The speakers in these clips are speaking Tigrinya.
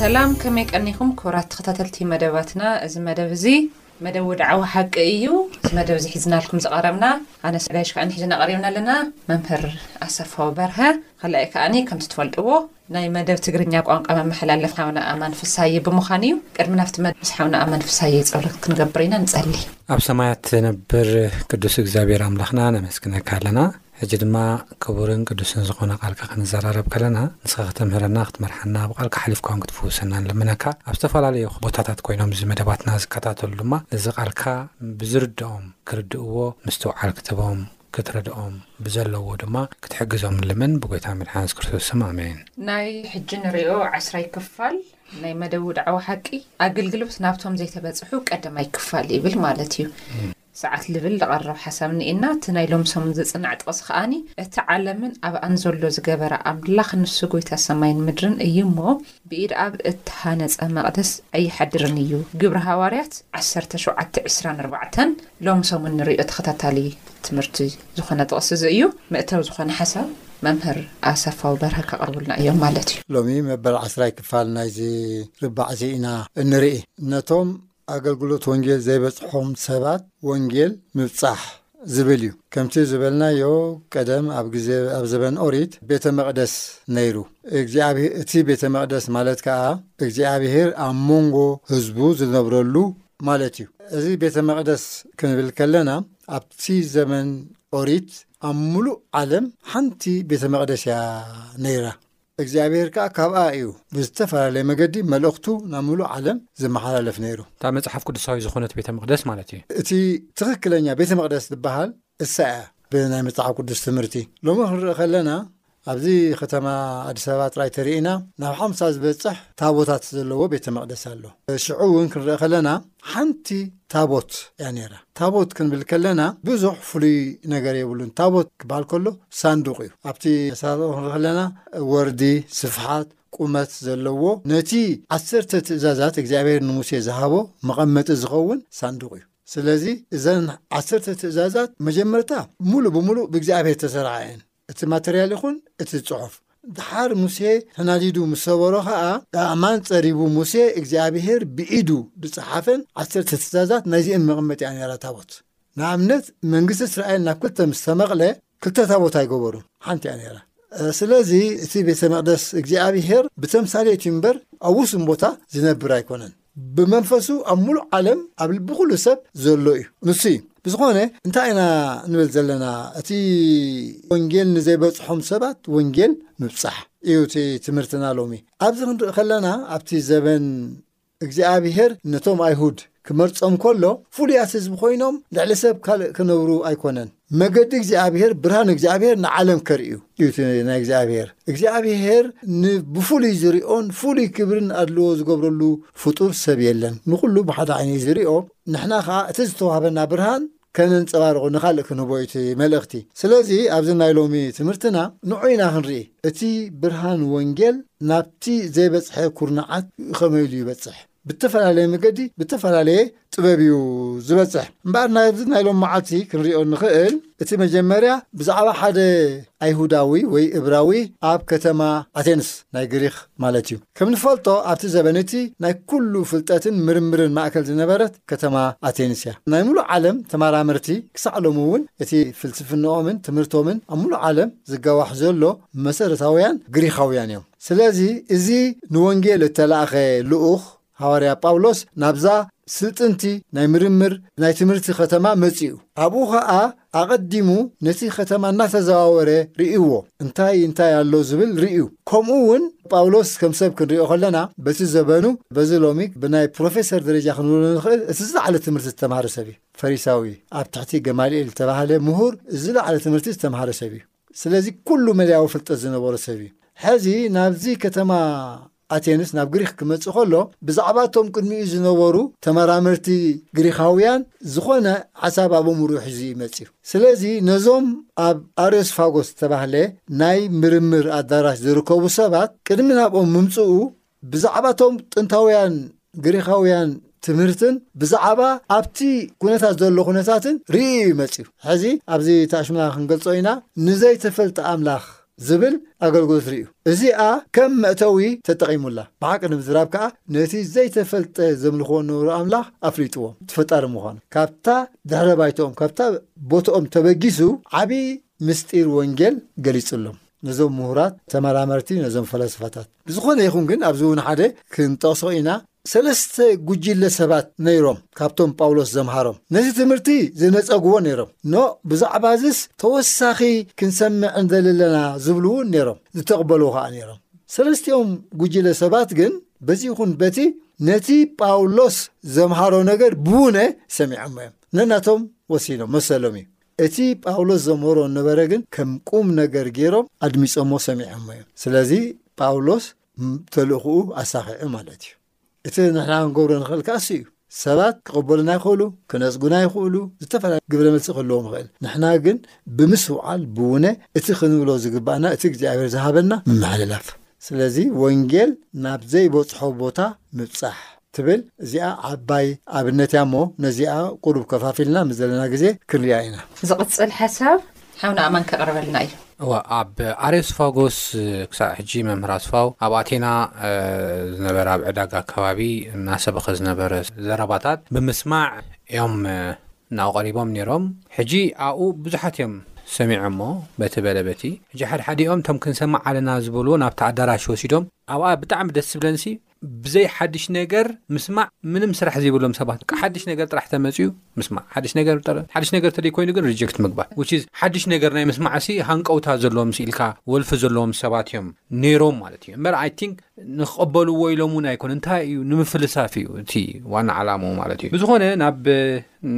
ሰላም ከመይ ቀኒኹም ክብራት ተኸታተልቲ መደባትና እዚ መደብ እዚ መደብ ወድዓዊ ሓቂ እዩ እዚ መደብ እዚ ሒዝናልኩም ዝቐረብና ኣነ ሰጋይሽ ከዓኒ ሒዝና ቀሪብና ኣለና መምህር ኣሰፋዊ በርሀ ካልኣይ ከዓኒ ከምቲ ትፈልጥዎ ናይ መደብ ትግርኛ ቋንቋ መመሐላለፊ ሓውና ኣማን ፍስሃየ ብምዃን ኢዩ። ቅድሚ ናብቲ መደብ ምስ ሓውና ኣማን ፍስሃየ ጸሎት ክንገብር ኢና ንጸሊ። ኣብ ሰማያት ትነብር ቅዱስ እግዚኣብሔር ኣምላኽና ነመስግነካ ኣለና ሕጂ ድማ ክቡርን ቅዱስን ዝኾነ ቃልካ ክንዘራረብ ከለና ንስኻ ክተምህረና ክትመርሓና ብቃልካ ሓሊፍካ ውን ክትፍውሰና ንልምነካ ኣብ ዝተፈላለዩ ቦታታት ኮይኖም እዚ መደባትና ዝከታተሉ ድማ ነዚ ቃልካ ብዝርድኦም ክርድእዎ ምስትውዓል ክትቦም ክትረድኦም ብዘለዎ ድማ ክትሕግዞም ንልምን ብጎይታና መድሓና የሱስ ክርስቶስ ስም ኣሜን። ናይ ሕጂ ንሪኦ ዓስራይ ክፋል ናይ መደቡ ዳዕዋ ሓቂ ኣግልግሎት ናብቶም ዘይተበጽሑ ቀደማይ ክፋል ይብል ማለት እዩ ሰዓት ልብል ልቐረብ ሓሳብ ንኢና እቲ ናይ ሎም ሰሙን ዝጽናዕ ጥቕሲ ከኣኒ እቲ ዓለምን ኣብኣን ዘሎ ዝገበረ ኣምላኽ ንሱ ጎይታ ሰማይን ምድርን እዩ እሞ ብኢድ ኣብ እተሃነጸ መቕደስ ኣይሓድርን እዩ ግብሪ ሃዋርያት ዓሰርተ ሸውዓተ ዕስራን ኣርባዕተን ሎሚ ሰሙን ንርእዮ ተኸታታሊ ትምህርቲ ዝኾነ ጥቕሲ እዚ እዩ መእተዊ ዝኾነ ሓሳብ መምህር ኣሰፋው በርሀ ከቕርቡልና እዮም ማለት እዩ። ሎሚ መበል ዓስራይ ክፋል ናይዚ ርባዕ እዚ ኢና እንርኢ ነቶም ኣገልግሎት ወንጌል ዘይበጽሖም ሰባት ወንጌል ምብጻሕ ዝብል እዩ። ከምቲ ዝበልናዮ ቀደም ኣብ ግዜ ኣብ ዘበን ኦሪት ቤተ መቅደስ ነይሩ። እግዚኣብሄ እቲ ቤተ መቅደስ ማለት ከኣ እግዚኣብሄር ኣብ መንጎ ህዝቡ ዝነብረሉ ማለት እዩ። እዚ ቤተ መቅደስ ክንብል ከለና ኣብቲ ዘመን ኦሪት ኣብ ምሉእ ዓለም ሓንቲ ቤተ መቅደስ እያ ነይራ። እግዚኣብሄር ከኣ ካብኣ እዩ ብዝተፈላለየ መገዲ መልእኽቱ ናብ ምሉእ ዓለም ዝመሓላለፍ ነይሩ። እታ መጽሓፍ ቅዱሳዊ ዝኾነት ቤተ መቕደስ ማለት እዩ። እቲ ትኽክለኛ ቤተ መቕደስ ትበሃል እሳ እያ። ብናይ መጽሓፍ ቅዱስ ትምህርቲ ሎሚ ክንርኢ ከለና ኣብዚ ከተማ ኣዲስ ኣበባ ጥራይ ተሪእና ናብ ሓምሳ ዝበጽሕ ታቦታት ዘለዎ ቤተ መቕደስ ኣሎ። ሽዑ እውን ክንርኢ ከለና ሓንቲ ታቦት እያ ነይራ። ታቦት ክንብል ከለና ብዙሕ ፍሉይ ነገር የብሉን። ታቦት ክበሃል ከሎ ሳንዱቕ እዩ። ኣብቲ ሳንዱቕ ክንርኢ ከለና ወርዲ፣ ስፍሓት፣ ቁመት ዘለዎ ነቲ ዓሰርተ ትእዛዛት እግዚኣብሔር ንሙሴ ዝሃቦ መቐመጢ ዝኸውን ሳንዱቕ እዩ። ስለዚ እዘን ዓሰርተ ትእዛዛት መጀመርታ ሙሉእ ብሙሉእ ብእግዚኣብሔር ዝተሰርሓ እየን። እቲ ማተርያል ይኹን እቲ ጽሑፍ። ደሓር ሙሴ ተናዲዱ ምስ ሰበሮ ኸኣ፣ ኣእማን ጸሪቡ ሙሴ እግዚኣብሄር ብኢዱ ዝጸሓፈን ዓሰርተ ትእዛዛት ናይዚኤን መቐመጢኣ ነይራ ታቦት። ንኣብነት መንግስቲ እስራኤል ናብ ክልተ ምስ ተመቕለ ክልተ ታቦት ኣይገበሩን፣ ሓንቲ እያ ነይራ። ስለዚ እቲ ቤተ መቕደስ እግዚኣብሄር ብተምሳሌት እዩ እምበር ኣብ ውሱን ቦታ ዝነብር ኣይኮነን። ብመንፈሱ ኣብ ምሉእ ዓለም ኣብ ልቢ ኩሉ ሰብ ዘሎ እዩ ንሱ እዩ ብዝኾነ እንታይ ኢና ንብል ዘለና እቲ ወንጌል ንዘይበፅሖም ሰባት ወንጌል ምብፃሕ እዩ እቲ ትምህርትና ሎሚ ኣብዚ ክንርኢ ከለና ኣብቲ ዘበን እግዚኣብሄር ነቶም ኣይሁድ ክመርፆም ከሎ ፍሉያት ህዝቢ ኮይኖም ልዕሊ ሰብ ካልእ ክነብሩ ኣይኮነን መገዲ እግዚኣብሔር ብርሃን እግዚኣብሔር ንዓለም ከርኢ እዩ እዩ እቲ ናይ እግዚኣብሔር እግዚኣብሔር ንብፍሉይ ዝሪኦን ፍሉይ ክብርን ኣድልዎ ዝገብረሉ ፍጡር ሰብ የለን ንኩሉ ብሓደ ዓይነ እዩ ዝሪኦ ንሕና ከዓ እቲ ዝተዋህበና ብርሃን ከነንፀባርቆ ንካልእ ክንህቦ እዩ እቲ መልእኽቲ ስለዚ ኣብዚ ናይ ሎሚ ትምህርትና ንዑ ኢና ክንርኢ እቲ ብርሃን ወንጌል ናብቲ ዘይበፅሐ ኩርናዓት ከመይ ኢሉ ይበፅሕ ብተፈላለየ መገዲ ብተፈላለየ ጥበብ እዩ ዝበጽሕ እምበኣር ናይዚ ናይ ሎም መዓልቲ ክንሪኦ ንኽእል እቲ መጀመርያ ብዛዕባ ሓደ ኣይሁዳዊ ወይ እብራዊ ኣብ ከተማ ኣቴንስ ናይ ግሪኽ ማለት እዩ ከም ንፈልጦ ኣብቲ ዘበን እቲ ናይ ኩሉ ፍልጠትን ምርምርን ማእከል ዝነበረት ከተማ ኣቴንስ እያ ናይ ምሉእ ዓለም ተመራመርቲ ክሳዕ ሎሚ እውን እቲ ፍልስፍንኦምን ትምህርቶምን ኣብ ምሉእ ዓለም ዝጋዋሕ ዘሎ መሰረታውያን ግሪኻውያን እዮም ስለዚ እዚ ንወንጌል እተላእከ ልኡኽ ሃዋርያ ጳውሎስ ናብዛ ስልጥንቲ ናይ ምርምር ናይ ትምህርቲ ኸተማ መጺኡ። ኣብኡ ኸኣ ኣቐዲሙ ነቲ ኸተማ እናተዘዋወረ ርእይዎ፣ እንታይ እንታይ ኣሎ ዝብል ርእዩ። ከምኡ ውን ጳውሎስ ከም ሰብ ክንሪኦ ከለና በቲ ዘበኑ በዚ ሎሚ ብናይ ፕሮፌሰር ደረጃ ክንብሎ ንኽእል እቲ ዝለዓለ ትምህርቲ ዝተማህረ ሰብ እዩ። ፈሪሳዊ ኣብ ትሕቲ ገማልኤል ዝተባህለ ምሁር ዝለዓለ ትምህርቲ ዝተማህረ ሰብ እዩ። ስለዚ ኩሉ መዳያዊ ፍልጠት ዝነበሮ ሰብ እዩ። ሐዚ ናብዚ ከተማ ኣቴንስ ናብ ግሪኽ ክመጽእ ከሎ ብዛዕባ እቶም ቅድሚኡ ዝነበሩ ተመራመርቲ ግሪኻውያን ዝኾነ ሓሳብ ኣብ እምርኡ ሒዙ እዩ መጽዩ። ስለዚ ነዞም ኣብ ኣርዮስፋጎስ ዝተባህለ ናይ ምርምር ኣዳራሽ ዝርከቡ ሰባት ቅድሚ ናብኦም ምምጽኡ ብዛዕባ እቶም ጥንታውያን ግሪኻውያን ትምህርትን ብዛዕባ ኣብቲ ኩነታት ዘሎ ኩነታትን ርእዩ እዩ መፅዩ ሕዚ ኣብዚ ታሽማ ክንገልፆ ኢና ንዘይተፈልጠ ኣምላኽ ዝብል ኣገልግሎት ርእዩ እዚኣ ከም መእተዊ ተጠቒሙላ ብሓቂ ንምዝራብ ከዓ ነቲ ዘይተፈልጠ ዘምልኽዎ ንብሩ ኣምላኽ ኣፍሊጥዎም ተፈጣሪ ምዃኑ ካብታ ድሕረ ባይትኦም ካብታ ቦትኦም ተበጊሱ ዓብዪ ምስጢር ወንጌል ገሊጹሎም ነዞም ምሁራት ተመራመርቲ ነዞም ፈለስፋታት ብዝኾነ ይኹን ግን ኣብዚ እውን ሓደ ክንጠቕሶ ኢና ሰለስተ ጉጅለ ሰባት ነይሮም ካብቶም ጳውሎስ ዘምሃሮም ነዚ ትምህርቲ ዝነጸግዎ ነይሮም ኖ ብዛዕባ እዝስ ተወሳኺ ክንሰምዕ እንደለለና ዝብሉ እውን ነይሮም ዝተቕበልዎ ከዓ ነይሮም ሰለስቲኦም ጉጅለ ሰባት ግን በዚ ይኹን በቲ ነቲ ጳውሎስ ዘምሃሮ ነገር ብውነ ሰሚዖሞ እዮም ነናቶም ወሲኖም መሰሎም እዩ እቲ ጳውሎስ ዘምህሮ ነበረ ግን ከም ቁም ነገር ገይሮም ኣድሚጸሞ ሰሚዖሞ እዮም ስለዚ ጳውሎስ ተልእኽኡ ኣሳኺዑ ማለት እዩ እቲ ንሕና ክንገብሮ ንኽእል ከኣ እሱ እዩ ሰባት ክቕበሉና ይኽእሉ ክነጽጉና ይኽእሉ ዝተፈላለዩ ግብረ መልሲ ክህልዎም ይኽእል ንሕና ግን ብምስውዓል ብውነ እቲ ክንብሎ ዝግባእና እቲ እግዚኣብሔር ዝሃበና ምምሕልላፍ ስለዚ ወንጌል ናብ ዘይበጽሖ ቦታ ምብጻሕ ትብል እዚኣ ዓባይ ኣብነት እያ እሞ ነዚኣ ቁሩብ ከፋፊልና ምስ ዘለና ግዜ ክንሪኣ ኢና። ዝቕጽል ሓሳብ ሓውና ኣማን ከቕርበልና እዩ። እወ ኣብ ኣሬስፋጎስ ክሳዕ ሕጂ መምህር ኣስፋው ኣብ ኣቴና ዝነበረ ኣብ ዕዳጋ ኣከባቢ እናሰበኸ ዝነበረ ዘረባታት ብምስማዕ እዮም ናብኡ ቀሪቦም ነይሮም። ሕጂ ኣብኡ ብዙሓት እዮም ሰሚዖሞ በቲ በለ በቲ። ሕጂ ሓድሓዲኦም እቶም ክንሰምዕ ኣለና ዝበልዎ ናብቲ ኣዳራሽ ወሲዶም ኣብኣ ብጣዕሚ ደስ ዝብለንሲ ብዘይ ሓድሽ ነገር ምስማዕ ምንም ስራሕ ዘይብሎም ሰባት በቃ ሓድሽ ነገር ጥራሕ ተመጽዩ ምስማዕ ሓድሽ ነገር ጥራሕ ሓድሽ ነገር ተደይ ኮይኑ ግን ሪጀክት ምግባር which is ሓድሽ ነገር ናይ ምስማዕሲ ሃንቀውታ ዘለዎም ስኢልካ ወልፊ ዘለዎም ሰባት እዮም ነይሮም ማለት እዩ እምበር ኣይ ቲንክ ንክቐበልዎ ኢሎም እውን ኣይኮነ እንታይ እዩ ንምፍልሳፍ እዩ እቲ ዋና ዓላምኡ ማለት እዩ ብዝኾነ ናብ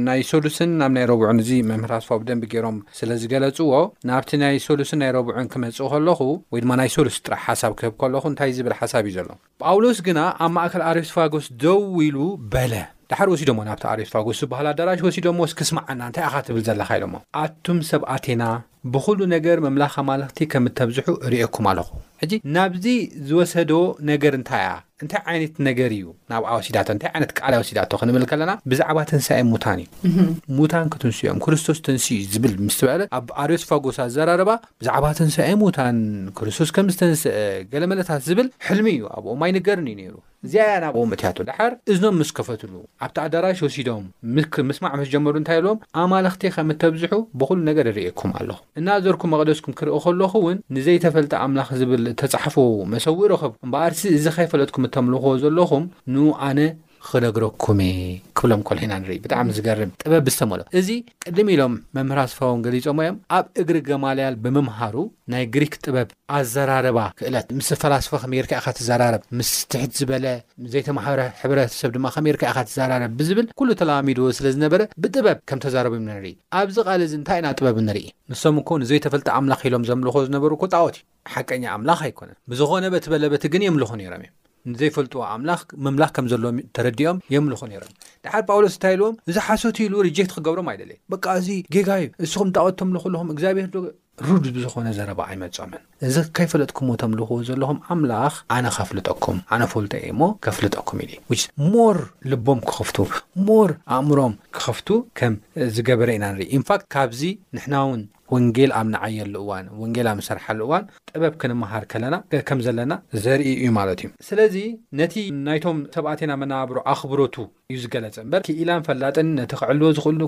ናይ ሰሉስን ናብ ናይ ረቡዕን እዚ መምህር ኣስፋው ብደንቢ ጌሮም ስለ ዝገለጽዎ ናብቲ ናይ ሰሉስን ናይ ረቡዕን ክመጽእ ከለኹ ወይ ድማ ናይ ሰሉስ ጥራሕ ሓሳብ ክህብ ከለኹ እንታይ ዝብል ሓሳብ እዩ ዘሎ። ጳውሎስ ግና ኣብ ማእከል ኣርዮስፋጎስ ደው ኢሉ በለ። ደሓር ወሲዶሞ ናብቲ ኣርዮስፋጎስ ዝበሃል ኣዳራሽ ወሲዶሞስ ክስምዓና እንታይ ኢኻ ትብል ዘለኻ ኢሎሞ። ኣቱም ሰብ ኣቴና ብኹሉ ነገር ምምላኽ ኣማልኽቲ ከም እተብዝሑ እርእየኩም ኣሎኹ። ሕጂ ናብዚ ዝወሰዶ ነገር እንታይ እያ? እንታይ ዓይነት ነገር እዩ ናብኣ ወሲዳቶ? እንታይ ዓይነት ቃል እያ ወሲዳቶ ክንብል ከለና ብዛዕባ ትንሳኤ ሙታን እዩ። ሙታን ክትንስኡ እዮም፣ ክርስቶስ ተንሲኡ እዩ ዝብል ምስ በለ ኣብ ኣርዮስፋጎስ ኣዘራርባ ብዛዕባ ትንሳኤ ሙታን፣ ክርስቶስ ከም ዝተንስአ፣ ገለ መለታት ዝብል ሕልሚ እዩ ኣብኦም ኣይንገርን እዩ ነይሩ። እዚኣ እያ ናብኦም እትያቶ። ደሓር እዝኖም ምስ ከፈትሉ፣ ኣብቲ ኣዳራሽ ወሲዶም ምስማዕ ምስ ጀመሩ እንታይ ኢሎም፣ ኣማልኽቲ ከም እተብዝሑ ብዅሉ ነገር እርእየኩም ኣለኹ። እናዘርኩ መቕደስኩም ክርኢ ከለኹ እውን ንዘይተፈልጠ ኣምላኽ ዝብል እተጻሕፎ መሰውኢ ረኸብኩ። እምበኣርሲ እዚ ኸይፈለጥኩም እተምልኽዎ ዘለኹም ንኡ ኣነ ኽነግረኩም እየ ክብሎም ከሎ ኢና ንርኢ። ብጣዕሚ ዝገርም ጥበብ ብዝተመልኦ። እዚ ቅድም ኢሎም መምህር ኣስፋውን ገሊጾሞ እዮም። ኣብ እግሪ ገማልያል ብምምሃሩ ናይ ግሪክ ጥበብ። ኣዘራርባ ክእለት፣ ምስ ፈላስፋ ከመይ ጌርካ ኢኻ ትዘራረብ፣ ምስ ትሕት ዝበለ ዘይተማህረ ሕብረተሰብ ድማ ከመይ ጌርካ ኢኻ ትዘራረብ ብዝብል ኩሉ ተለማሚድዎ ስለ ዝነበረ ብጥበብ ከም ተዛረቡ ኢና ንርኢ። ኣብዚ ቃል እዚ እንታይ ኢና ጥበብ እንርኢ? ንሶም እኮ ንዘይተፈልጠ ኣምላኽ ኢሎም ዘምልኽዎ ዝነበሩ እኮ ጣኦት እዩ፣ ሓቀኛ ኣምላኽ ኣይኮነን። ብዝኾነ በቲ በለ በቲ ግን የምልኹ ነይሮም እዮም። ንዘይፈልጥዎ ኣምላኽ ምምላኽ ከም ዘለዎም ተረዲኦም የምልኹ ነይሮም እዮም። ደሓር ጳውሎስ እንታይ ኢልዎም? እዚ ሓሶት እዩ ኢሉ ሪጀክት ክገብሮም ኣይደለየን። በቃ እዚ ጌጋ እዩ፣ እስኹም ጣኦት ተምልኹ ኣለኹም፣ እግዚኣብሄር ዶ ሩድ ብዝኾነ ዘረባ ኣይመጾምን እዚ ከይፈለጥኩሞ ተምልኽዎ ዘለኹም ኣምላኽ ኣነ ከፍልጠኩም ኣነ ፈልጦ እየ እሞ ከፍልጠኩም ኢሊ which is more ልቦም ክኸፍቱ more ኣእምሮም ክኸፍቱ ከም ዝገበረ ኢና ንርኢ ኢንፋክት ካብዚ ንሕና ውን ወንጌል ኣብ ንዓየሉ እዋን ወንጌል ኣብ ንሰርሓሉ እዋን ጥበብ ክንመሃር ከለና ከም ዘለና ዘርኢ እዩ ማለት እዩ ስለዚ ነቲ ናይቶም ሰብኣቴና መነባብሮ ኣኽብሮቱ እዩ ዝገለጸ እምበር ክኢላን ፈላጥን ነቲ ክዕልዎ ዝኽእሉ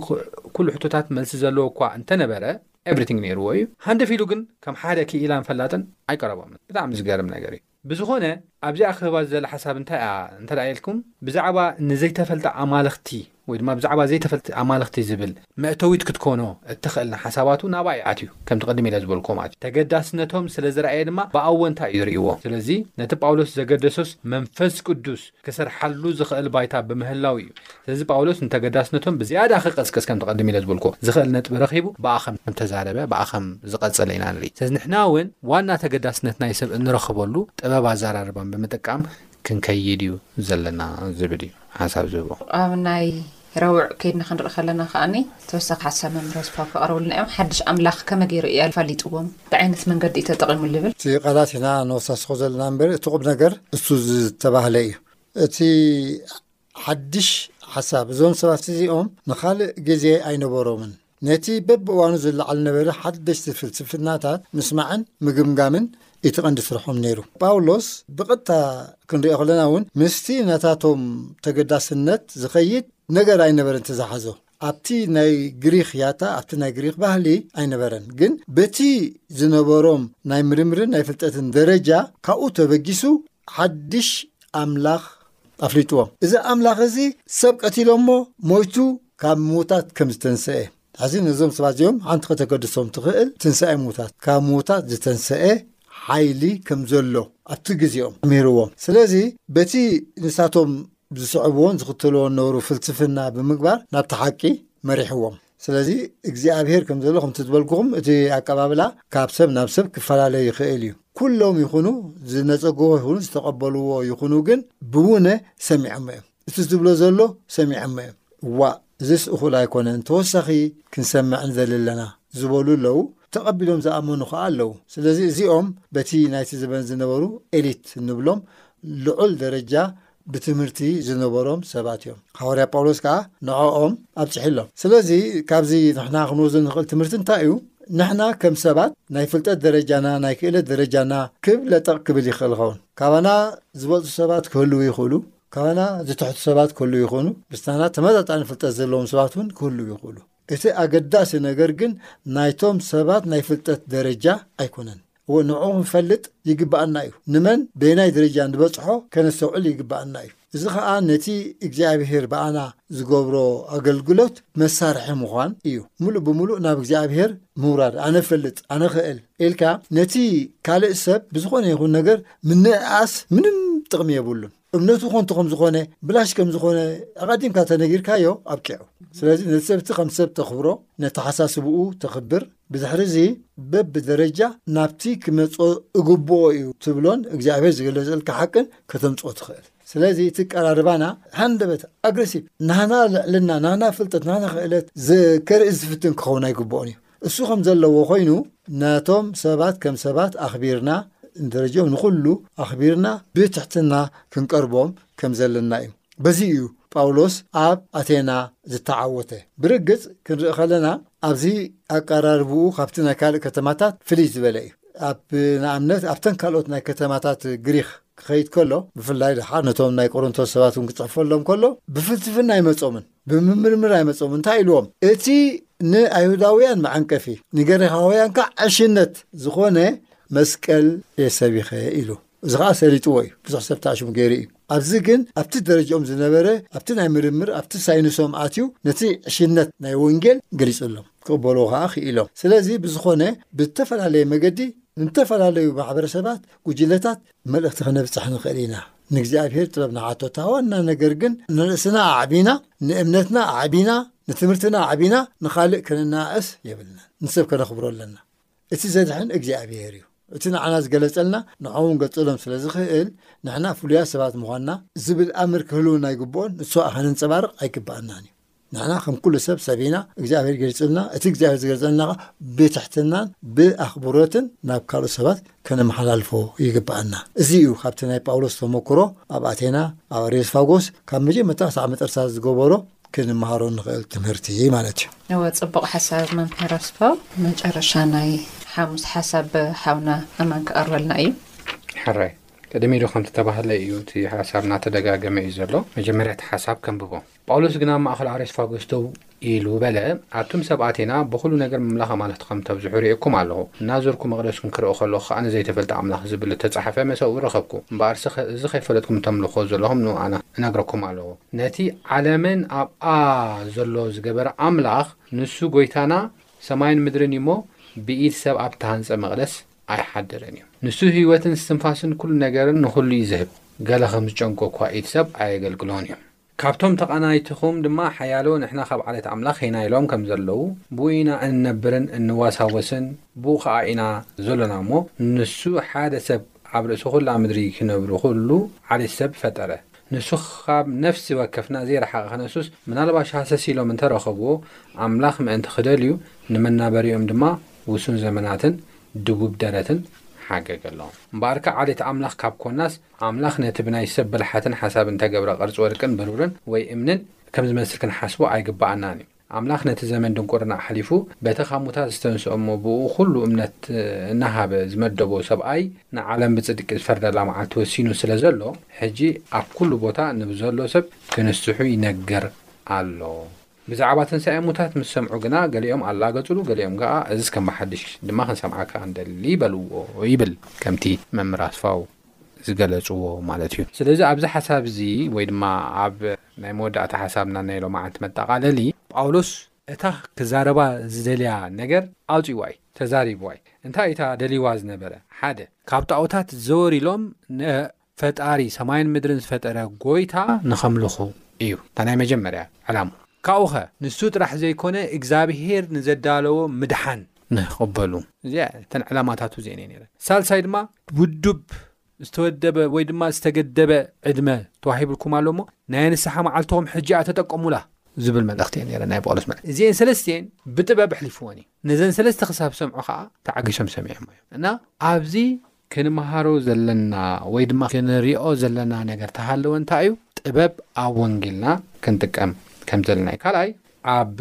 ኩሉ ሕቶታት መልሲ ዘለዎ እኳ እንተነበረ ኤቭሪቲንግ ነይርዎ እዩ ሃንደፍ ኢሉ ግን ከም ሓደ ክኢላን ፈላጥን ኣይቀረቦምን ብጣዕሚ ዝገርም ነገር እዩ ብዝኾነ ኣብዚ ኣኼባ እዚ ዘላ ሓሳብ እንታይ እያ እንተ ኢልኩም ብዛዕባ ንዘይተፈልጣ ኣማልኽቲ ወይ ድማ ብዛዕባ ዘይተፈልጢ ኣማልኽቲ ዝብል መእተዊት ክትኮኖ እትኽእልን ሓሳባቱ ናብኣ እዩ ኣትዩ ከምቲ ቅድም ኢለ ዝበልክዎ ማለት እዩ ተገዳስነቶም ስለ ዝረኣየ ድማ ብኣወንታ እዩ ዝርእይዎ ስለዚ ነቲ ጳውሎስ ዘገደሶስ መንፈስ ቅዱስ ክሰርሓሉ ዝኸእል ባይታ ብምህላው እዩ። ስለዚ ጳውሎስ ንተገዳስነቶም ብዝያዳ ክቐስቀስ ከምቲ ቀድም ኢለ ዝበልኩዎ ዝኸእል ነጥቢ ረኺቡ ብኣ ከም ተዛረበ ብኣ ከም ዝቐጸለ ኢና ንርኢ። ስለዚ ንሕና እውን ዋና ተገዳስነት ናይ ሰብ እንረኽበሉ ጥበብ ኣዘራርባን ብምጥቃም ክንከይድ እዩ ዘለና ዝብል እዩ ሓንሳብ ዝህቦ። ኣብ ናይ ረቡዕ ኬድና ክንርኢ ከለና ከኣኒ ተወሳኺ ሓሳብ መምህር ኣስፋው ከቕርብልና እዮም። ሓድሽ ኣምላኽ ከመይ ገይሩ ኢዩ ኣፋሊጥዎም? እንታይ ዓይነት መንገዲ ኢዩ ተጠቒሙ ዝብል። እቲ ቃላት ኢና ነወሳስኾ ዘለና እምበር እቲ ቁም ነገር እሱ ዝተባህለ ኢዩ። እቲ ሓድሽ ሓሳብ እዞም ሰባት እዚኦም ንኻልእ ግዜ ኣይነበሮምን። ነቲ በብእዋኑ ዝለዓል ዝነበረ ሓደሽቲ ፍልስፍናታት ምስማዕን ምግምጋምን እቲ ቀንዲ ስርሖም ነይሩ። ጳውሎስ ብቐጥታ ክንሪኦ ከለና እውን ምስቲ ናታቶም ተገዳስነት ዝኸይድ ነገር ኣይነበረን እቲ ዝሓዞ። ኣብቲ ናይ ግሪኽ ያታ ኣብቲ ናይ ግሪኽ ባህሊ ኣይነበረን፣ ግን በቲ ዝነበሮም ናይ ምርምርን ናይ ፍልጠትን ደረጃ ካብኡ ተበጊሱ ሓድሽ ኣምላኽ ኣፍሊጥዎ እዚ ኣምላኽ እዚ ሰብ ቀቲሎሞ ሞይቱ ካብ ምዉታት ከም ዝተንስአ ሕዚ ነዞም ሰባት እዚኦም ሓንቲ ከተገድሶም ትኽእል ትንሳኤ ምዉታት ካብ ምዉታት ዝተንስአ ሓይሊ ከም ዘሎ ኣብቲ ግዜኦም ኣምሂርዎም ስለዚ በቲ ንሳቶም ዝስዕብዎን ዝኽተልዎን ነበሩ ፍልስፍና ብምግባር ናብቲ ሓቂ መሪሕዎም ስለዚ እግዚኣብሔር ከም ዘሎ ከምቲ ዝበልኩኹም እቲ ኣቀባብላ ካብ ሰብ ናብ ሰብ ክፈላለ ይኽእል እዩ። ኩሎም ይኹኑ ዝነጸግዎ ይኹኑ ዝተቐበልዎ ይኹኑ ግን ብውነ ሰሚዖሞ እዮም። እቲ ዝብሎ ዘሎ ሰሚዖሞ እዮም። ዋእ እዝስ እኹል ኣይኮነን ተወሳኺ ክንሰምዕ ንደሊ ኣለና ዝበሉ ኣለዉ። ተቐቢሎም ዝኣመኑ ኸዓ ኣለዉ። ስለዚ እዚኦም በቲ ናይቲ ዘበን ዝነበሩ ኤሊት እንብሎም ልዑል ደረጃ ብትምህርቲ ዝነበሮም ሰባት እዮም። ሃዋርያ ጳውሎስ ከኣ ንዕኦም ኣብጽሒሎም። ስለዚ ካብዚ ንሕና ክንወስዶ ንኽእል ትምህርቲ እንታይ እዩ? ንሕና ከም ሰባት ናይ ፍልጠት ደረጃና፣ ናይ ክእለት ደረጃና ክብ ለጠቕ ክብል ይኽእል ይኸውን። ካባና ዝበልጹ ሰባት ክህልዉ ይኽእሉ፣ ካባና ዝተሕቱ ሰባት ክህልዉ ይኽእኑ፣ ምስታና ተመጣጣኒ ፍልጠት ዘለዎም ሰባት እውን ክህልዉ ይኽእሉ። እቲ ኣገዳሲ ነገር ግን ናይቶም ሰባት ናይ ፍልጠት ደረጃ ኣይኮነን። እወ ንዕኡ ክንፈልጥ ይግብኣና እዩ፣ ንመን በየናይ ደረጃ ንበጽሖ ከነስተውዕል ይግብኣና እዩ። እዚ ኸኣ ነቲ እግዚኣብሄር ብኣና ዝገብሮ ኣገልግሎት መሳርሒ ምዃን እዩ። ምሉእ ብምሉእ ናብ እግዚኣብሄር ምውራድ፣ ኣነ እፈልጥ፣ ኣነ እኽእል ኢልካ ነቲ ካልእ ሰብ ብዝኾነ ይኹን ነገር ምንእኣስ ምንም ጥቕሚ የብሉን። እምነቱ ኮንቱ ከም ዝኾነ ብላሽ ከም ዝኾነ ኣቐዲምካ ተነጊርካዮ ኣብቂዑ ስለዚ ነቲ ሰብቲ ከም ሰብ ተኽብሮ ነተሓሳስብኡ ተኽብር ብድሕሪ እዚ በብደረጃ ናብቲ ክመጾ እግብኦ እዩ ትብሎን እግዚኣብሔር ዝገለጸልካ ሓቅን ከተምጽኦ ትኽእል ስለዚ እቲ ቀራርባና ሃንደበት ኣግሬሲቭ ናህና ልዕልና ናህና ፍልጠት ናህና ክእለት ከርኢ ዝፍትን ክኸውን ኣይግብኦን እዩ እሱ ከም ዘለዎ ኮይኑ ነቶም ሰባት ከም ሰባት ኣኽቢርና ንደረጃኦም ንኹሉ ኣኽቢርና ብትሕትና ክንቀርቦም ከም ዘለና እዩ። በዚ እዩ ጳውሎስ ኣብ ኣቴና ዝተዓወተ። ብርግጽ ክንርኢ ከለና ኣብዚ ኣቀራርብኡ ካብቲ ናይ ካልእ ከተማታት ፍልይ ዝበለ እዩ። ኣብ ንኣብነት ኣብተን ካልኦት ናይ ከተማታት ግሪኽ ክኸይድ ከሎ ብፍላይ ድሓር ነቶም ናይ ቆሮንቶስ ሰባት እውን ክጽሕፈሎም ከሎ ብፍልስፍና ኣይመጾምን። ብምምርምር ኣይመጾም እንታይ ኢልዎም እቲ ንኣይሁዳውያን መዓንቀፊ ንገሪኻውያን ከዓ ዕሽነት ዝኾነ መስቀል የሰቢኸ ኢሉ እዚ ከዓ ሰሊጥዎ እዩ ብዙሕ ሰብ ተኣሽሙ ገይሩ እዩ ኣብዚ ግን ኣብቲ ደረጃኦም ዝነበረ ኣብቲ ናይ ምርምር ኣብቲ ሳይንሶም ኣትዩ ነቲ ዕሽነት ናይ ወንጌል ገሊጹሎም ክቕበልዎ ከዓ ክኢሎም ስለዚ ብዝኾነ ብዝተፈላለየ መገዲ ንተፈላለዩ ማሕበረሰባት ጉጅለታት መልእኽቲ ከነብጽሕ ንኽእል ኢና። ንእግዚኣብሄር ጥበብ ንሓቶ፣ እታ ዋና ነገር ግን ንርእስና ኣዕቢና፣ ንእምነትና ኣዕቢና፣ ንትምህርትና ኣዕቢና ንኻልእ ከነነኣእስ የብልናን። ንሰብ ከነኽብሮ ኣለና። እቲ ዘድሕን እግዚኣብሄር እዩ። እቲ ንዓና ዝገለጸልና ንዖም እውን ገጸሎም ስለ ዝኽእል ንሕና ፍሉያት ሰባት ምዃንና ዝብል ኣምር ክህልውና ይግብኦን ንሱ ኸኣ ከነንጸባርቕ ኣይግብኣናን እዩ። ንሕና ከም ኩሉ ሰብ ሰብ ኢና እግዚኣብሔር ገሊጹልና እቲ እግዚኣብሔር ዝገልጸልና ኸ ብትሕትናን ብኣኽብሮትን ናብ ካልኦት ሰባት ከነመሓላልፎ ይግብኣና እዚ እዩ ካብቲ ናይ ጳውሎስ ተመክሮ ኣብ ኣቴና ኣብ ኣሬስፋጎስ ካብ መጀመርታ ክሳዕ መጠርሳ ዝገበሮ ክንመሃሮ ንኽእል ትምህርቲ ማለት እዩ እወ ጽቡቕ ሓሳብ መምህር ኣስፋው መጨረሻ ናይ ሓሙስ ሓሳብ ሓውና ኣማን ክቐርበልና እዩ ሕራይ ቅድሚ ኢሉ ከም ዝተባህለ እዩ እቲ ሓሳብ እናተደጋገመ እዩ ዘሎ መጀመርያ እቲ ሓሳብ ከንብቦ ጳውሎስ ግና ኣብ ማእከል ኣሬስፋጎስ ደው ኢሉ በለ፣ ኣቱም ሰብ ኣቴና፣ ብዅሉ ነገር ምምላኽ ኣማልኽቲ ኸም እተብዝሑ ርእየኩም ኣለኹ። እናዞርኩ መቕደስኩም ክርኢ ኸለኹ ኸኣ ንዘይተፈልጠ ኣምላኽ ዝብል እተጻሕፈ መሰውኢ ረኸብኩ። እምበኣርሲ እዚ ኸይፈለጥኩም እተምልኽዎ ዘለኹም ንእኡ ኣነ እነግረኩም ኣለኹ። ነቲ ዓለምን ኣብኣ ዘሎ ዝገበረ ኣምላኽ፣ ንሱ ጐይታና ሰማይን ምድርን እዩ እሞ፣ ብኢድ ሰብ ኣብ እተሃንጸ መቕደስ ኣይሓድርን እዩ። ንሱ ህይወትን እስትንፋስን ኵሉ ነገርን ንዅሉ እዩ ዚህብ፣ ገለ ኸም ዝጨንቆ እኳ ኢድ ሰብ ኣየገልግሎን እዩ። ካብቶም ተቓናይቲኹም ድማ ሓያሎ ንሕና ካብ ዓሌት ኣምላኽ ኢና ኢሎም ከም ዘለዉ፣ ብኡ ኢና እንነብርን እንወሳወስን፣ ብኡ ኸኣ ኢና ዘሎና እሞ፣ ንሱ ሓደ ሰብ ኣብ ርእሲ ዅላ ምድሪ ኺነብሩ ዅሉ ዓሌት ሰብ ፈጠረ። ንሱ ኻብ ነፍሲ ወከፍና ዘይረሓቐ ኽነሱስ፣ ምናልባሽ ሃሰስ ኢሎም እንተ ረኸብዎ፣ ኣምላኽ ምእንቲ ኺደልዩ፣ ንመናበሪኦም ድማ ውሱን ዘመናትን ድቡብ ደረትን ሓገገሎም። እምበኣርከ ዓሌት ኣምላኽ ካብ ኰንናስ፣ ኣምላኽ ነቲ ብናይ ሰብ ብልሓትን ሓሳብን እተገብረ ቕርጺ ወርቅን ብሩርን ወይ እምንን ከም ዚመስል ክንሓስቦ ኣይግብኣናን እዩ። ኣምላኽ ነቲ ዘመን ድንቍርና ኣሕሊፉ በቲ ኻብ ሙታት ዝተንስኦ እሞ ብእኡ ዅሉ እምነት እናሃበ ዝመደቦ ሰብኣይ ንዓለም ብጽድቂ ዝፈርደላ መዓልቲ ወሲኑ ስለ ዘሎ፣ ሕጂ ኣብ ኵሉ ቦታ ንብዘሎ ሰብ ኪንስሑ ይነግር ኣሎ። ብዛዕባ ትንሳኤ ሙታት ምስ ሰምዑ ግና፣ ገሊኦም ኣላገጹሉ፣ ገሊኦም ከኣ እዝስ ከም ብሓድሽ ድማ ኽንሰምዓካ ንደሊ በልዎ ይብል ከምቲ መምህር ኣስፋው። ዝገለጽዎ ማለት እዩ። ስለዚ ኣብዚ ሓሳብ እዚ ወይ ድማ ኣብ ናይ መወዳእታ ሓሳብና ናይ ሎማዓንቲ መጣቓለሊ ጳውሎስ እታ ክዛረባ ዝደልያ ነገር ኣውጺእዋ እዩ፣ ተዛሪብዋ እዩ። እንታይ እዩ እታ ደልይዋ ዝነበረ? ሓደ። ካብ ጣኦታት ዘወር ኢሎም ንፈጣሪ ሰማይን ምድርን ዝፈጠረ ጎይታ ንኸምልኹ እዩ። እታ ናይ መጀመርያ ዕላምኡ። ካብኡኸ ንሱ ጥራሕ ዘይኮነ እግዚኣብሄር ንዘዳለዎ ምድሓን ንኽቕበሉ። እዚኣ እተን ዕላማታቱ እዚኤን እየን ነይረን። ሳልሳይ ድማ ውዱብ ዝተወደበ ወይ ድማ ዝተገደበ ዕድመ ተዋሂብልኩም ኣሎ እሞ ናይ ንስሓ መዓልትኹም ሕጂ እያ ተጠቀሙላ ዝብል መልእኽቲ እየን ነይረን ናይ ጳውሎስ መልእኽቲ። እዚኤን ሰለስቲኤን ብጥበብ ኣሕሊፍወን እዩ። ነዘን ሰለስተ ክሳብ ዝሰምዑ ኸዓ ተዓጊሶም ሰሚዖሞ እዮም እና ኣብዚ ክንምሃሮ ዘለና ወይ ድማ ክንሪኦ ዘለና ነገር ተሃለወ እንታይ እዩ ጥበብ ኣብ ወንጌልና ክንጥቀም ከም ዘለና እዩ ካልኣይ ኣብ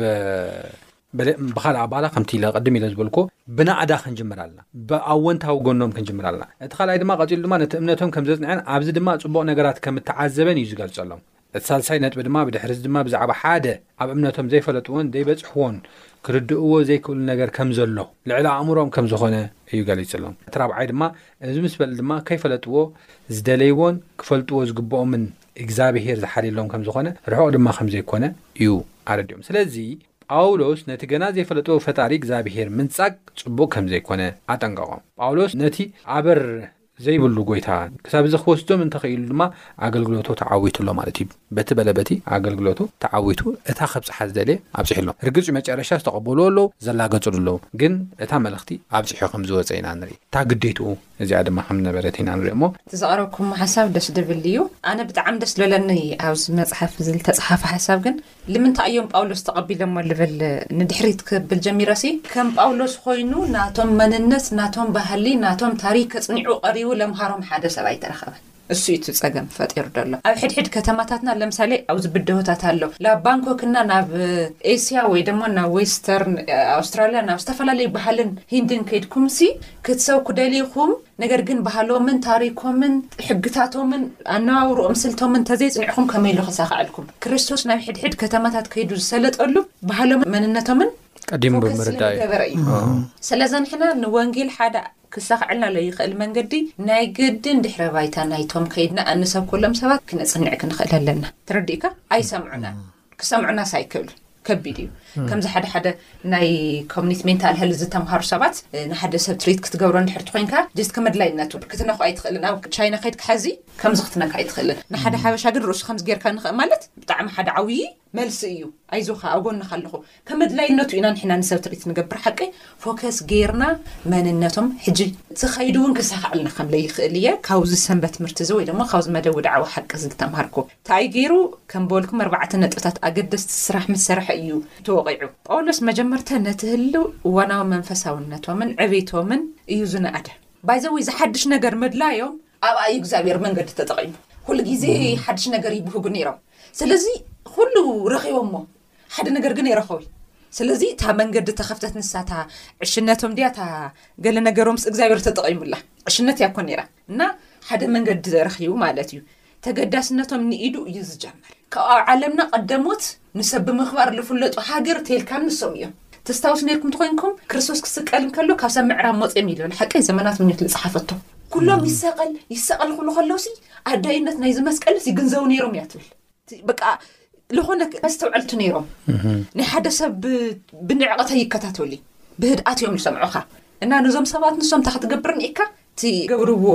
ብካልእ ኣባላ ከምቲ ኢለ ቅድም ኢለ ዝበልኩ ብናእዳ ክንጅምር ኣለና ብኣወንታዊ ጎኖም ክንጅምር ኣለና እቲ ካልኣይ ድማ ቀፂሉ ድማ ነቲ እምነቶም ከም ዘፅንዐን ኣብዚ ድማ ፅቡቅ ነገራት ከም እተዓዘበን እዩ ዝገልፀሎም እቲ ሳልሳይ ነጥቢ ድማ ብድሕርዚ ድማ ብዛዕባ ሓደ ኣብ እምነቶም ዘይፈለጥዎን ዘይበጽሕዎን ክርድእዎ ዘይክእሉ ነገር ከም ዘሎ ልዕሊ ኣእምሮኦም ከም ዝኾነ እዩ ገሊጽሎም። እቲ ራብዓይ ድማ እዚ ምስ በሉ ድማ ከይፈለጥዎ ዝደለይዎን ክፈልጥዎ ዝግብኦምን እግዝኣብሄር ዝሓልየሎም ከም ዝኾነ ርሑቕ ድማ ከም ዘይኮነ እዩ ኣረዲኦም። ስለዚ ጳውሎስ ነቲ ገና ዘይፈለጥዎ ፈጣሪ እግዝኣብሄር ምንጻግ ጽቡቕ ከም ዘይኮነ ኣጠንቀቖም። ጳውሎስ ነቲ ኣበር። ዘይብሉ ጎይታ ክሳብ እዚ ክወስዶም እንተ ኽኢሉ ድማ ኣገልግሎቱ ተዓዊቱ ኣሎ ማለት እዩ። በቲ በለ በቲ ኣገልግሎቱ ተዓዊቱ እታ ከብጽሓ ዝደልየ ኣብጺሑ ኣሎ። ርግጽ እዩ መጨረሻ ዝተቐበልዎ ኣለዉ ዘላገጹሉ ኣለዉ ግን እታ መልእኽቲ ኣብጺሑ ከም ዝወጸ ኢና ንርኢ። እታ ግዴትኡ እዚኣ ድማ ከም ዝነበረት ኢና ንርኢ እሞ። እቲ ዘቕረብኩሞ ሓሳብ ደስ ድብል እዩ ኣነ ብጣዕሚ ደስ ልበለኒ ኣብዚ መጽሓፍ እዚ ልተጽሓፈ ሓሳብ ግን ልምንታይ እዮም ጳውሎስ ተቐቢሎሞ ልብል ንድሕሪት ክብል ጀሚረሲ፣ ከም ጳውሎስ ኾይኑ ናቶም መንነት፣ ናቶም ባህሊ፣ ናቶም ታሪክ ኣጽኒዑ ቀሪቡ ለምሃሮም ሓደ ሰብ ኣይተረኸበን። እሱ እዩ እቲ ጸገም ፈጢሩ ደሎ። ኣብ ሕድሕድ ከተማታትና ለምሳሌ ኣብዚ ብደሆታት ኣሎ። ላብ ባንኮክ እና ናብ ኤስያ ወይ ደሞ ናብ ዌስተርን ኣውስትራልያ ናብ ዝተፈላለዩ ባህልን ሂንድን ከይድኩምሲ ክትሰብኩ ደሊኹም ነገር ግን ባህሎምን ታሪኮምን ሕግታቶምን ኣነባብርኦም ስልቶምን ተዘይጽኒዕኹም ከመይ ኢሉ ክሳኻዐልኩም? ክርስቶስ ናብ ሕድሕድ ከተማታት ከይዱ ዝሰለጠሉ ባህሎምን መንነቶምን ቀዲሙ ብምርዳእ ገበረ እዩ። ስለዚ ንሕና ንወንጌል ሓደ ክሳኽዐልና ለይኽእል መንገዲ ናይ ግድን ድሕረ ባይታ ናይቶም ከይድና እንሰብከሎም ሰባት ክነጽንዕ ክንኽእል ኣለና። ተረዲእካ? ኣይሰምዑናን። ክሰምዑናስ ኣይክእሉን ከቢድ እዩ ከምዚ ሓደ ሓደ ናይ ኮሚኒቲ ሜንታል ሄልት ዝተምሃሩ ሰባት ንሓደ ሰብ ትሪት ክትገብሮ እንድሕርቲ ኮይንካ ጀስት ከመድላይነቱ ክትነኩ ኣይትኽእልን ኣብ ቻይና ከይድ ክሓዚ ከምዚ ክትነካ ኣይትኽእልን ንሓደ ሓበሻ ግን ርእሱ ከምዚ ጌርካ ንኽእ ማለት ብጣዕሚ ሓደ ዓብዪ መልሲ እዩ ኣይዞኻ ኣብ ጎንኻ ኣለኹ ከም ኣድላይነቱ ኢና ንሕና ንሰብ ትርኢት ንገብር ሓቂ ፎከስ ጌርና መንነቶም ሕጂ። እቲ ከይዲ እውን ክሳኸዐልና ከም ለይክእል እየ ካብዚ ሰንበት ትምህርቲ እዚ ወይ ደሞ ካብዚ መደብ ውድዓዊ ሓቂ እዚ ዝተምሃርኩ። ታይ ጌሩ ከም በልኩም ኣርባዕተ ነጥብታት ኣገደስቲ ስራሕ ምስ ሰረሐ እዩ ተወቒዑ። ጳውሎስ መጀመርታ ነቲ ህልው እዋናዊ መንፈሳውነቶምን ዕቤቶምን እዩ ዝነኣደ። ባይ ዘ ዌይ እዚ ሓድሽ ነገር ምድላዮም ኣብኣ እዩ እግዚኣብሔር መንገዲ ተጠቒሙ። ኩሉ ግዜ ሓድሽ ነገር ይብህጉ ኔሮም ስለዚ ኩሉ ረኺቦሞ ሓደ ነገር ግን የረኸቡ ስለዚ እታ መንገዲ ተኸፍተት ንሳታ ዕሽነቶም ድያ እታ ገለ ነገሮም ምስ እግዚኣብሔር ተጠቒሙላ ዕሽነት እያ ኮን ራ እና ሓደ መንገዲ ዘረኪቡ ማለት እዩ ተገዳስነቶም ንኢዱ እዩ ዝጀመር ካብኡ ኣብ ዓለምና ቀደሞት ንሰብ ብምኽባር ዝፍለጡ ሃገር ቴልካ ንሶም እዮም ተስታውስ ነርኩም ትኮይንኩም ክርስቶስ ክስቀል እንከሎ ካብ ሰብ ምዕራብ ሞፅም ኢሉ ሓቀይ ዘመናት ምኞት ዝፅሓፈቶ ኩሎም ይሰቐል ይሰቐል ክብሉ ከለውሲ ኣዳይነት ናይዚ መስቀልስ ይግንዘቡ ነይሮም እያ ትብል በቃ ልኾነ ኣስተውዐልቲ ነይሮም ናይ ሓደ ሰብ ብንዕቐተ ይከታተሉ ብህድኣት እዮም ዝሰምዑኻ እና ነዞም ሰባት ንሶም እንታ ክትገብር ኒኢካ እቲ ገብርዎ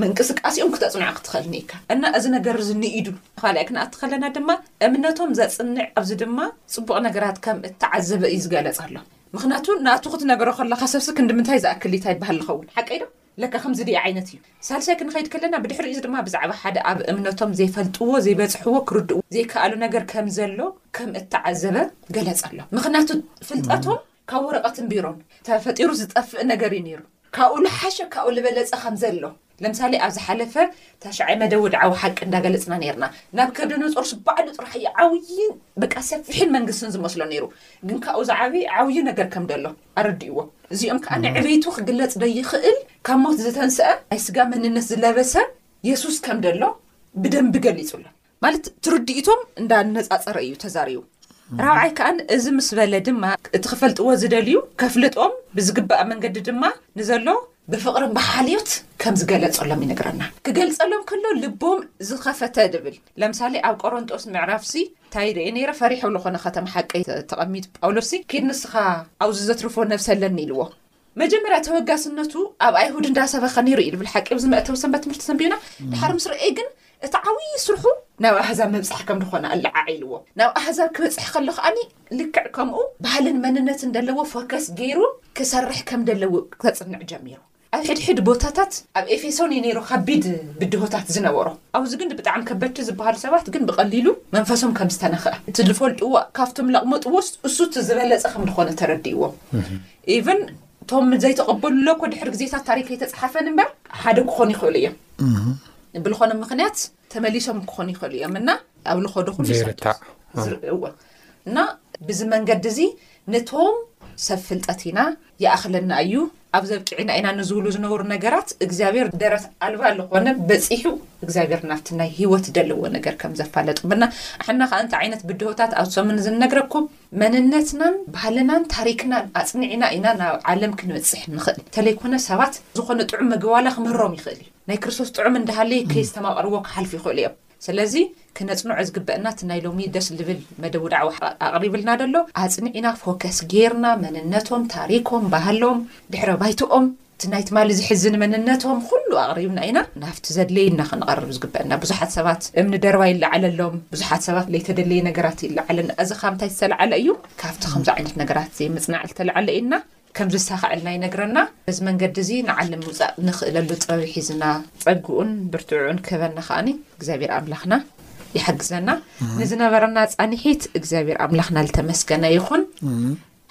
ምንቅስቃሴኦም ክተፅንዖ ክትኽእል ኒኢካ እና እዚ ነገር እዚ ንኢዱ ኻሊኣይ ክንኣቲ ከለና ድማ እምነቶም ዘፅንዕ ኣብዚ ድማ ፅቡቕ ነገራት ከም እተዓዘበ እዩ ዝገለፅ ኣሎ ምክንያቱ ናቱ ክትነገሮ ከለካ ሰብሲ ክንዲምንታይ ዝኣክል እታ ይበሃል ዝኸውን ሓቀይ ዶ ለካ ከምዚ ድዩ ዓይነት እዩ ሳልሳይ ክንኸይድ ከለና ብድሕሪኡዚ ድማ ብዛዕባ ሓደ ኣብ እምነቶም ዘይፈልጥዎ ዘይበጽሕዎ ክርድእዎ ዘይከኣሉ ነገር ከም ዘሎ ከም እተዓዘበ ገለጸሎም ምኽንያቱ ፍልጠቶም ካብ ወረቐትን ቢሮን ተፈጢሩ ዝጠፍእ ነገር እዩ ነይሩ ካብኡ ልሓሸ ካብኡ ዝበለጸ ከም ዘሎ ለምሳሌ ኣብ ዝሓለፈ ታሽዓይ መደብ ወድዓዊ ሓቂ እንዳገለፅና ነርና ናብ ከብደ ነፆርስ ባዕሉ ጥራሕ እዩ ዓብይን በቃ ሰፊሕን መንግስትን ዝመስሎ ነይሩ ግን ካብኡ ዝዓብይ ዓብዩ ነገር ከም ደሎ ኣረዲእዎ። እዚኦም ከኣ ንዕቤቱ ክግለጽ ደይክእል ካብ ሞት ዝተንሰኣ ናይ ስጋ መንነት ዝለበሰ የሱስ ከም ደሎ ብደንቢ ገሊጹ ኣሎ። ማለት ትርዲኢቶም እንዳ ነጻጸረ እዩ ተዛሪቡ። ራብዓይ ከኣ እዚ ምስ በለ ድማ እቲ ክፈልጥዎ ዝደልዩ ከፍልጦም ብዝግባእ መንገዲ ድማ ንዘሎ ብፍቕርን ብሓልዮት ከም ዝገለጸሎም ይነግረና። ክገልጸሎም ከሎ ልቦም ዝኸፈተ ድብል። ለምሳሌ ኣብ ቆሮንጦስ ምዕራፍሲ ታይ ርኤ ነይረ ፈሪሑ ልኾነ ኸተማ ሓቀይ ተቐሚጡ ጳውሎስሲ ኪድ ንስኻ ኣውዚ ዘትርፎ ነብሰ ኣለኒ ኢልዎ። መጀመርያ ተወጋስነቱ ኣብ ኣይሁድ እንዳሰበኸ ነይሩ እዩ ድብል ሓቂ ብዚ መእተዊ ሰንበት ትምህርቲ ተንቢዩና ድሓር ምስ ርኤ ግን እቲ ዓብዪ ስርሑ ናብ ኣህዛብ ምብጻሕ ከም ድኾነ ኣለዓዒልዎ። ናብ ኣህዛብ ክበጽሕ ከሎ ከኣ ልክዕ ከምኡ ባህልን መንነትን ደለዎ ፎከስ ገይሩ ክሰርሕ ከም ደለዎ ከጽንዕ ጀሚሩ። ኣብ ሕድሕድ ቦታታት ኣብ ኤፌሶን እዩ ነይሩ ከቢድ ብድሆታት ዝነበሮ። ኣብዚ ግን ብጣዕሚ ከበድቲ ዝበሃሉ ሰባት ግን ብቐሊሉ መንፈሶም ከም ዝተነኽኣ እቲ ዝፈልጥዎ ካብቶም ለቕመጥዎስ እሱ እቲ ዝበለጸ ከም ድኾነ ተረዲእዎም። ኢቭን እቶም ዘይተቐበሉሎ እኮ ድሕሪ ግዜታት ታሪክ ኣይተፅሓፈን እምበር ሓደ ክኾኑ ይኽእሉ እዮም ብልኾነ ምኽንያት ተመሊሶም ክኾኑ ይኽእሉ እዮም እና ኣብ ልኾዶ ኩሉ ዝርታዕእወ እና ብዚ መንገዲ እዚ ነቶም ሰብ ፍልጠት ኢና ይኣኽለና እዩ ኣብ ዘብቅዕና ኢና ንዝብሉ ዝነብሩ ነገራት እግዚኣብሔር ደረት ኣልባ ዝኾነ በፂሑ እግዚኣብሔር ናብቲ ናይ ሂወት ደለዎ ነገር ከም ዘፋለጡምና ኣሕና ከዓእንታይ ዓይነት ብድሆታት ኣሰምን ዝነግረኩም መንነትናን ባህልናን ታሪክናን ኣጽኒዕና ኢና ናብ ዓለም ክንበጽሕ እንኽእል። ተለይኮነ ሰባት ዝኾነ ጥዑም መግቢ ዋላ ክምህሮም ይኽእል እዩ። ናይ ክርስቶስ ጥዑም እንዳሃለየ ከየስተማቐርዎ ክሓልፉ ይኽእሉ እዮም። ስለዚ ክነጽንዖ ዝግበእና እቲ ናይ ሎሚ ደስ ልብል መደቡ ዳዕዋ ኣቕሪብልና ደሎ ኣጽኒዕና ፎከስ ጌርና መንነቶም ታሪኮም ባህሎም ድሕረ ባይትኦም እቲ ናይ ትማሊ ዝሕዝን መንነቶም ኹሉ ኣቕሪብና ኢና ናብቲ ዘድለየና ክንቐርብ ዝግበእና። ብዙሓት ሰባት እምኒ ደርባይ ይለዓለሎም፣ ብዙሓት ሰባት ለይተደለየ ነገራት ይለዓለና። እዚ ካብ እንታይ ዝተላዕለ እዩ? ካብቲ ከምዚ ዓይነት ነገራት ዘይምጽናዕ ልተላዕለ እዩ እና ከም ዝሳኸዐልና ይነግረና። በዚ መንገዲ እዚ ንዓለም ምውጻእ ንኽእለሉ ጥበብ ይሒዝና። ጸግኡን ብርትዕኡን ክህበና ከኣ እግዚኣብሔር ኣምላኽና ይሓግዘና። ንዝነበረና ጻንሒት እግዚኣብሔር ኣምላኽና ልተመስገነ ይኹን።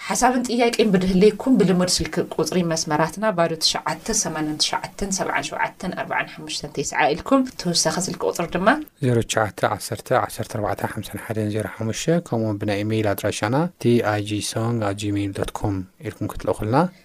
ሓሳብን ጥያቄን ብድህሌኩም ብልሙድ ስልኪ ቁጽሪ መስመራትና ባዶ ትሽዓተ ሰማንያን ትሽዓተን ሰብዓን ሸውዓተን ኣርባዓን ሓሙሽተን ቴስዓ ኢልኩም ተወሳኺ ስልኪ ቁጽሪ ድማ። ዜሮ ትሽዓተ ዓሰርተ ዓሰርተ ኣርባዕተ ሓምሳን ሓደን ዜሮ ሓሙሽተ ከምኡ ውን ብናይ ኢመይል ኣድራሻና TIGsong@gmail.com ኢልኩም ክትልእኹልና።